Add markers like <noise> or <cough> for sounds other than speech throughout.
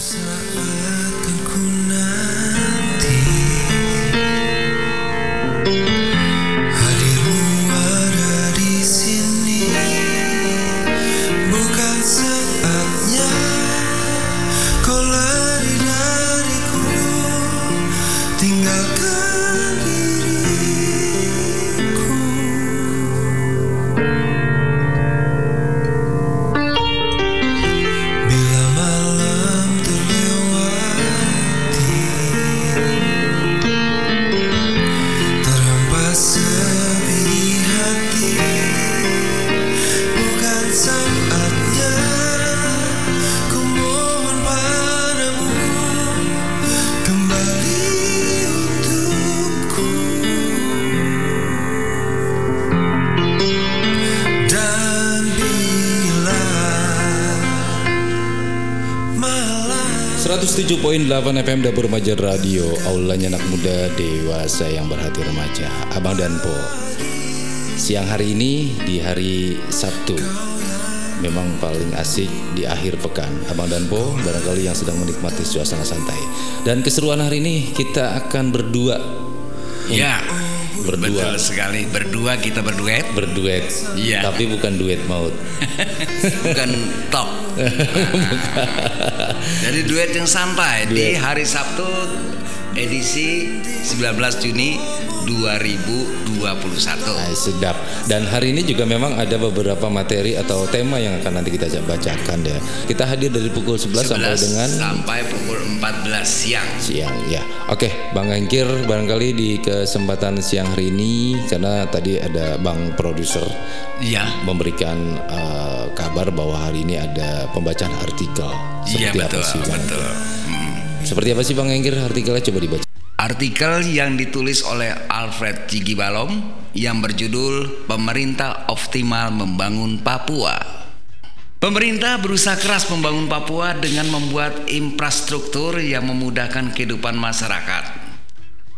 saat 107.8 FM Dapur Remaja Radio. Aulanya anak muda dewasa yang berhati remaja. Abang dan Po Siang hari ini di hari Sabtu. Memang paling asik di akhir pekan. Abang dan Po barangkali yang sedang menikmati suasana santai. Dan keseruan hari ini kita akan berdua. Ya, Berdua betul sekali. Berdua kita berduet, Berduet Iya. Tapi bukan duet maut <laughs> bukan top. <laughs> Jadi duet yang santai di hari Sabtu edisi 19 Juni 2021. Nah, sedap. Dan hari ini juga memang ada beberapa materi atau tema yang akan nanti kita bacakan ya. Kita hadir dari pukul 11, sampai 11 dengan sampai pukul 14 siang. siang ya. Oke, Bang Engkir barangkali di kesempatan siang hari ini karena tadi ada Bang produser Iya. memberikan eh, kabar bahwa hari ini ada pembacaan artikel. Iya Seperti betul, apa sih Bang? betul. Hmm. Seperti apa sih Bang Engkir artikelnya coba dibaca. Artikel yang ditulis oleh Alfred Jigibalom yang berjudul Pemerintah Optimal Membangun Papua. Pemerintah berusaha keras membangun Papua dengan membuat infrastruktur yang memudahkan kehidupan masyarakat.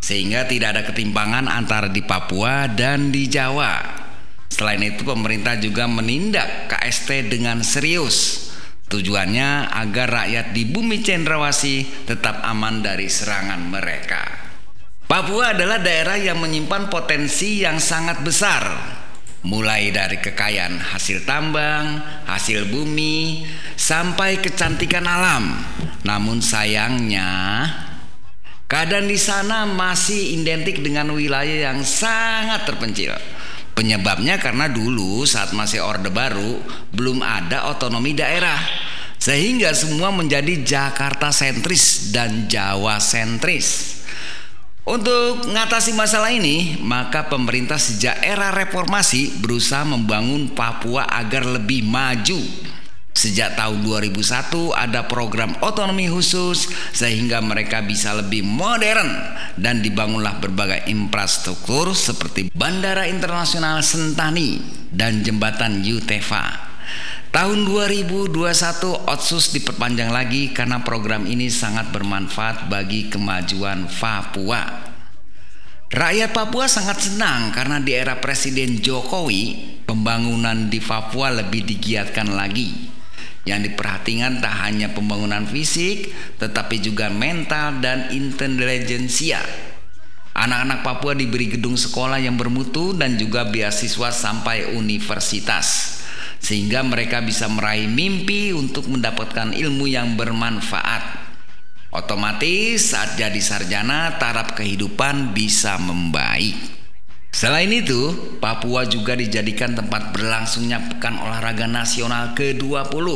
Sehingga tidak ada ketimpangan antara di Papua dan di Jawa. Selain itu pemerintah juga menindak KST dengan serius. Tujuannya agar rakyat di bumi cendrawasih tetap aman dari serangan mereka. Papua adalah daerah yang menyimpan potensi yang sangat besar, mulai dari kekayaan hasil tambang, hasil bumi, sampai kecantikan alam. Namun sayangnya, keadaan di sana masih identik dengan wilayah yang sangat terpencil. Penyebabnya karena dulu saat masih Orde Baru belum ada otonomi daerah. Sehingga semua menjadi Jakarta sentris dan Jawa sentris. Untuk mengatasi masalah ini, maka pemerintah sejak era reformasi berusaha membangun Papua agar lebih maju. Sejak tahun 2001 ada program otonomi khusus sehingga mereka bisa lebih modern dan dibangunlah berbagai infrastruktur seperti Bandara Internasional Sentani dan Jembatan Yutefa. Tahun 2021 Otsus diperpanjang lagi karena program ini sangat bermanfaat bagi kemajuan Papua. Rakyat Papua sangat senang karena di era Presiden Jokowi pembangunan di Papua lebih digiatkan lagi. Yang diperhatikan tak hanya pembangunan fisik tetapi juga mental dan intelijensia. Anak-anak Papua diberi gedung sekolah yang bermutu dan juga beasiswa sampai universitas sehingga mereka bisa meraih mimpi untuk mendapatkan ilmu yang bermanfaat. Otomatis saat jadi sarjana taraf kehidupan bisa membaik. Selain itu, Papua juga dijadikan tempat berlangsungnya Pekan Olahraga Nasional ke-20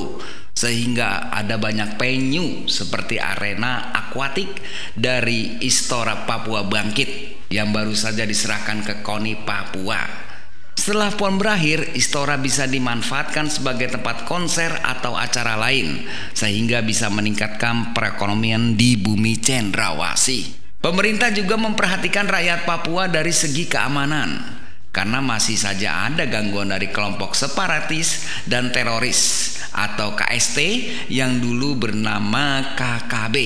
sehingga ada banyak venue seperti arena akuatik dari Istora Papua Bangkit yang baru saja diserahkan ke KONI Papua. Setelah PON berakhir, Istora bisa dimanfaatkan sebagai tempat konser atau acara lain sehingga bisa meningkatkan perekonomian di bumi cendrawasih. Pemerintah juga memperhatikan rakyat Papua dari segi keamanan karena masih saja ada gangguan dari kelompok separatis dan teroris atau KST yang dulu bernama KKB.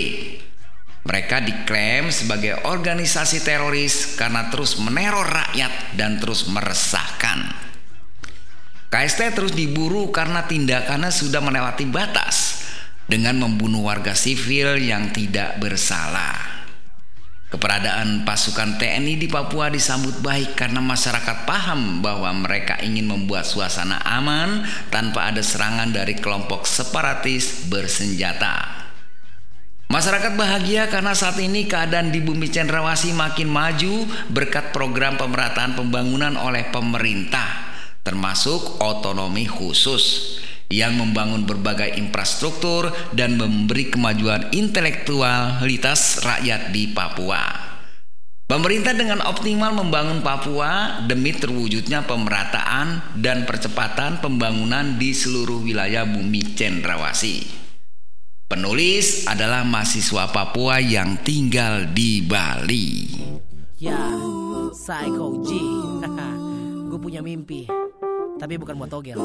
Mereka diklaim sebagai organisasi teroris karena terus meneror rakyat dan terus meresahkan. KST terus diburu karena tindakannya sudah melewati batas. dengan membunuh warga sipil yang tidak bersalah. Keberadaan pasukan TNI di Papua disambut baik karena masyarakat paham bahwa mereka ingin membuat suasana aman tanpa ada serangan dari kelompok separatis bersenjata. Masyarakat bahagia karena saat ini keadaan di bumi Cendrawasih makin maju berkat program pemerataan pembangunan oleh pemerintah, termasuk otonomi khusus yang membangun berbagai infrastruktur dan memberi kemajuan intelektualitas rakyat di Papua. Pemerintah dengan optimal membangun Papua demi terwujudnya pemerataan dan percepatan pembangunan di seluruh wilayah bumi cendrawasih. Penulis adalah mahasiswa Papua yang tinggal di Bali. Ya, Psycho G. <laughs> Gue punya mimpi, tapi bukan buat togel.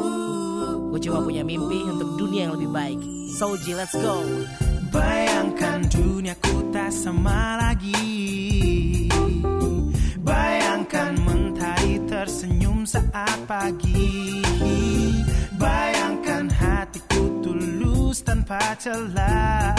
Gue cuma punya mimpi untuk dunia yang lebih baik. So G, let's go. Bayangkan duniaku tak sama lagi Bayangkan mentari tersenyum saat pagi celah.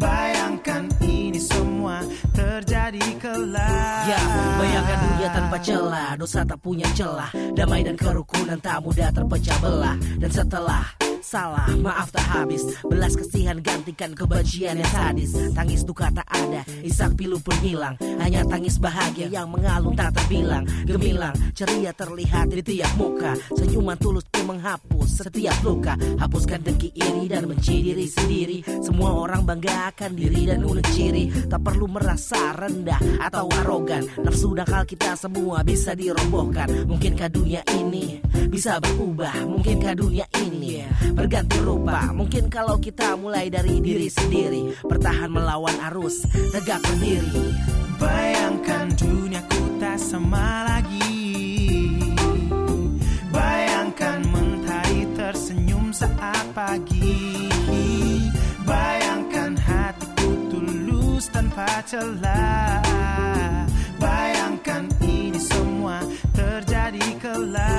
Bayangkan ini semua terjadi kelak. Ya, bayangkan dunia tanpa celah, dosa tak punya celah, damai dan kerukunan tak mudah terpecah belah. Dan setelah salah, maaf tak habis, belas kasihan gantikan kebencian yang sadis. Tangis duka tak ada, isak pilu pun hilang, hanya tangis bahagia yang mengalun tak terbilang. Gemilang, ceria terlihat di tiap muka, senyuman tulus pun menghapus setiap luka. Hapuskan dengki iri dan benci diri sendiri. Semua orang banggakan diri dan unek ciri, tak perlu merasa rendah atau arogan. Nafsu nakal kita semua bisa dirobohkan. Mungkinkah dunia ini bisa berubah? Mungkinkah dunia ini berganti rupa? Mungkin kalau kita mulai dari diri sendiri, bertahan melawan arus, tegak berdiri. Bayangkan duniaku tak sama lagi pagi. Bayangkan hatiku tulus tanpa celah. Bayangkan ini semua terjadi kelak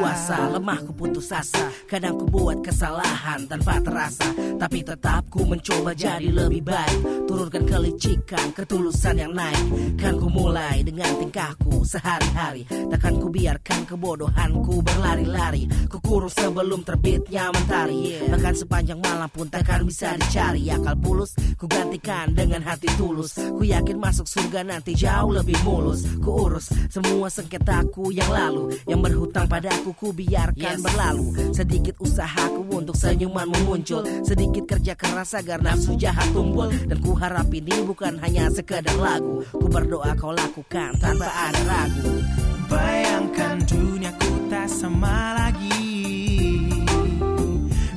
kuasa, lemah ku putus asa. Kadang ku buat kesalahan tanpa terasa. Tapi tetap ku mencoba jadi lebih baik. Turunkan kelicikan, ketulusan yang naik. Kan ku mulai dengan tingkahku sehari-hari. Takkan ku biarkan kebodohanku berlari-lari. Ku kurung sebelum terbitnya mentari Bahkan sepanjang malam pun takkan bisa dicari. Akal bulus ku gantikan dengan hati tulus. Ku yakin masuk surga nanti jauh lebih mulus. Ku urus semua sengketaku yang lalu. Yang berhutang padaku ku biarkan berlalu. Sedikit usahaku untuk senyumanmu muncul. Sedikit kerja keras agar nafsu jahat tumbul. Dan ku harap ini bukan hanya sekedar lagu. Ku berdoa kau lakukan tanpa ada ragu. Bayangkan duniaku tak sama lagi.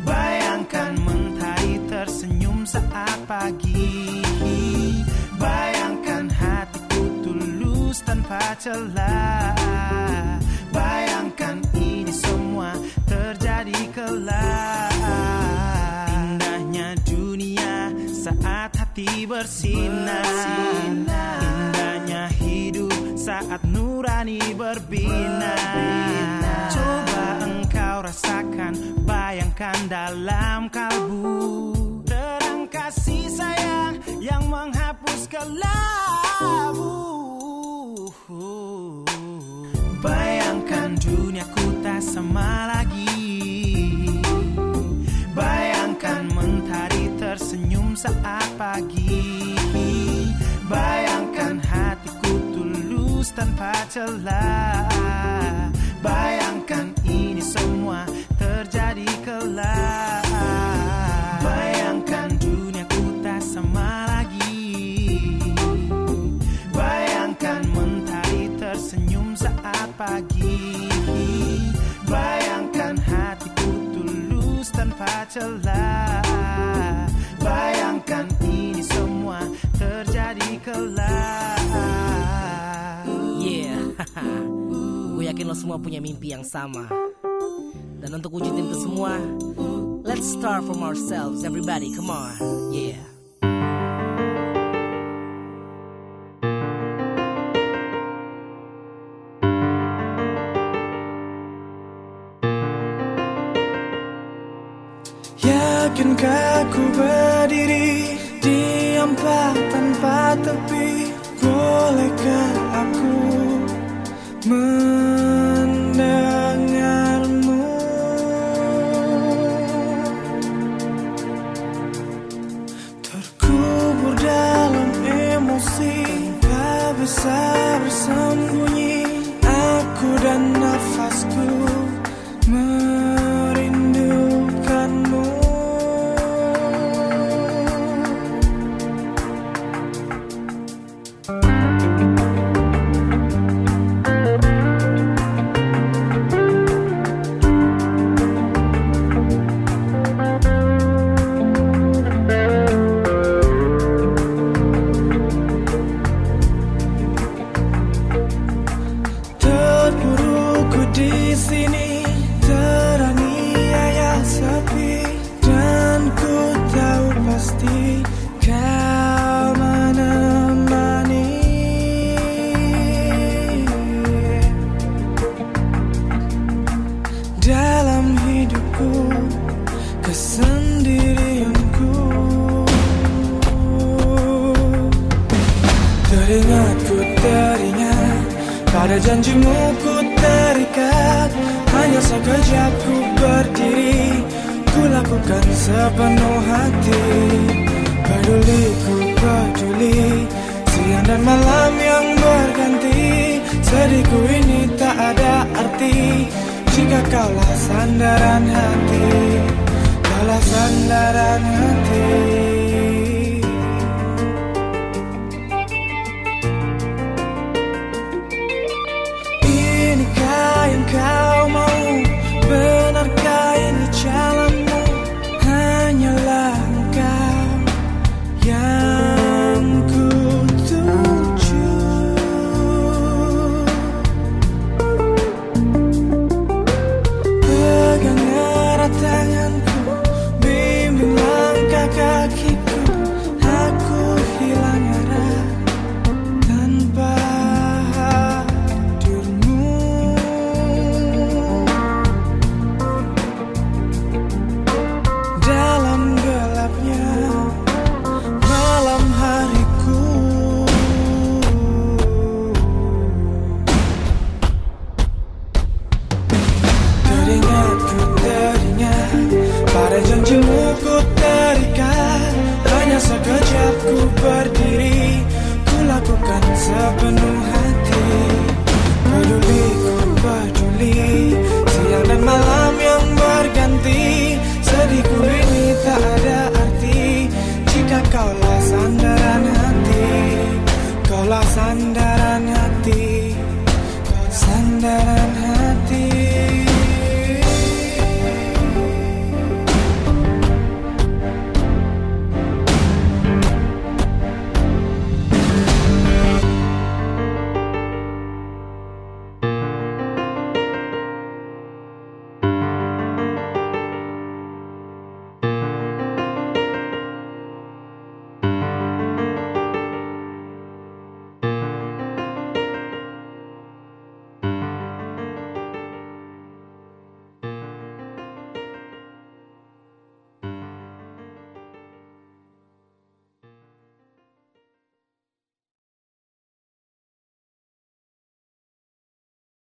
Bayangkan mentari tersenyum saat pagi. Bayangkan hatiku tulus tanpa celah hati bersinar. Indahnya hidup saat nurani berbina. Coba engkau rasakan, bayangkan dalam kalbu. Terang kasih sayang yang menghapus kelabu. Bayangkan duniaku tak sama pagi. Bayangkan hatiku tulus tanpa celah. Bayangkan ini semua terjadi kelak. Bayangkan duniaku tak sama lagi. Bayangkan mentari tersenyum saat pagi. Bayangkan hatiku tulus tanpa celah <laughs> gue yakin lo semua punya mimpi yang sama. Dan untuk wujudin itu semua, let's start from ourselves, everybody. Come on, yeah. Yang aku berdiri Diam tanpa tepi? Bolehkah aku mendengarmu? Terkubur dalam emosi Tak bisa bersembunyi di sini teraniaya sepi dan ku tahu pasti kau menemani. Dalam hidupku kesendirianku Teringat ku teringat Pada janjimu ku terikat Hanya sekejap ku berdiri. Ku lakukan sepenuh hati Peduli ku peduli. Siang dan malam yang berganti Sedihku ini tak ada arti. Jika kaulah sandaran hati Kaulah sandaran hati